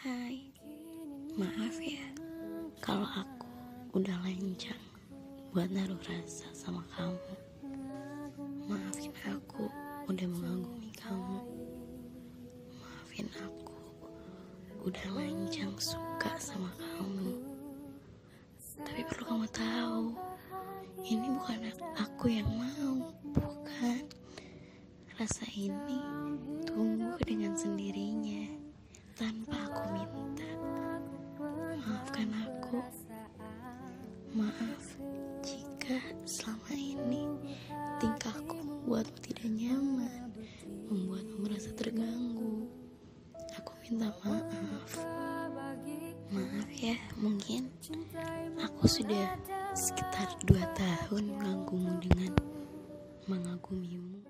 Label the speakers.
Speaker 1: Hai, maaf ya kalau aku udah lencang buat naruh rasa sama kamu. Maafin aku udah mengagumi kamu. Maafin aku udah lencang suka sama kamu. Tapi perlu kamu tahu, ini bukan aku yang mau, bukan. Rasa ini tumbuh dengan sendirinya tanpa aku minta. Maafkan aku. Maaf jika selama ini tingkahku membuatmu tidak nyaman, membuatmu merasa terganggu. Aku minta maaf. Maaf ya, mungkin aku sudah sekitar dua tahun mengagumu dengan mengagumimu.